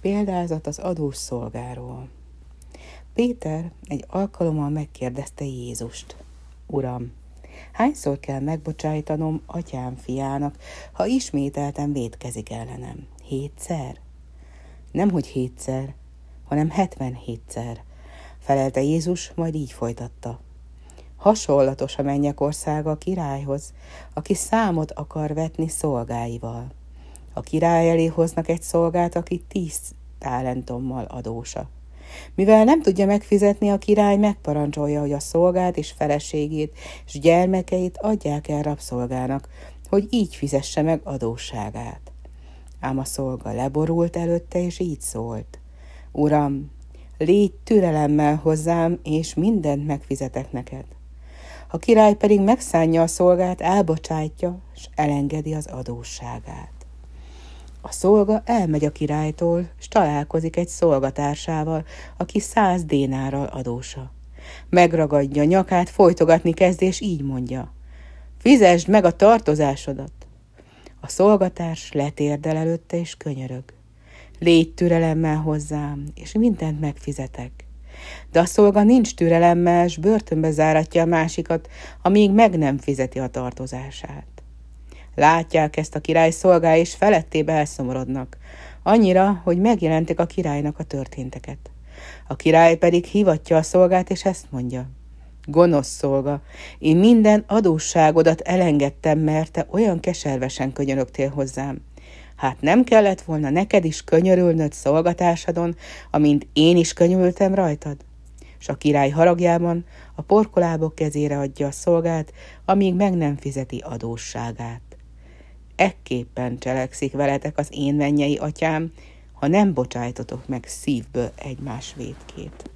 Példázat az adós szolgáról. Péter egy alkalommal megkérdezte Jézust. Uram, hányszor kell megbocsájtanom atyám fiának, ha ismételten védkezik ellenem? Hétszer? Nemhogy hétszer, hanem hetvenhétszer, felelte Jézus, majd így folytatta. Hasonlatos a mennyek országa a királyhoz, aki számot akar vetni szolgáival. A király elé hoznak egy szolgát, aki tíz talentommal adósa. Mivel nem tudja megfizetni, a király megparancsolja, hogy a szolgát és feleségét és gyermekeit adják el rabszolgának, hogy így fizesse meg adósságát. Ám a szolga leborult előtte, és így szólt. Uram, légy türelemmel hozzám, és mindent megfizetek neked. A király pedig megszánja a szolgát, elbocsátja, és elengedi az adósságát. A szolga elmegy a királytól, és találkozik egy szolgatársával, aki száz dénárral adósa. Megragadja nyakát, folytogatni kezd, és így mondja. Fizesd meg a tartozásodat! A szolgatárs letérdel előtte, és könyörög. Légy türelemmel hozzám, és mindent megfizetek. De a szolga nincs türelemmel, és börtönbe záratja a másikat, amíg meg nem fizeti a tartozását. Látják ezt a király szolgá, és felettébe elszomorodnak. Annyira, hogy megjelentek a királynak a történteket. A király pedig hivatja a szolgát, és ezt mondja. Gonosz szolga, én minden adósságodat elengedtem, mert te olyan keservesen könyörögtél hozzám. Hát nem kellett volna neked is könyörülnöd szolgatásadon, amint én is könyörültem rajtad? És a király haragjában a porkolábok kezére adja a szolgát, amíg meg nem fizeti adósságát ekképpen cselekszik veletek az én mennyei atyám, ha nem bocsájtotok meg szívből egymás védkét.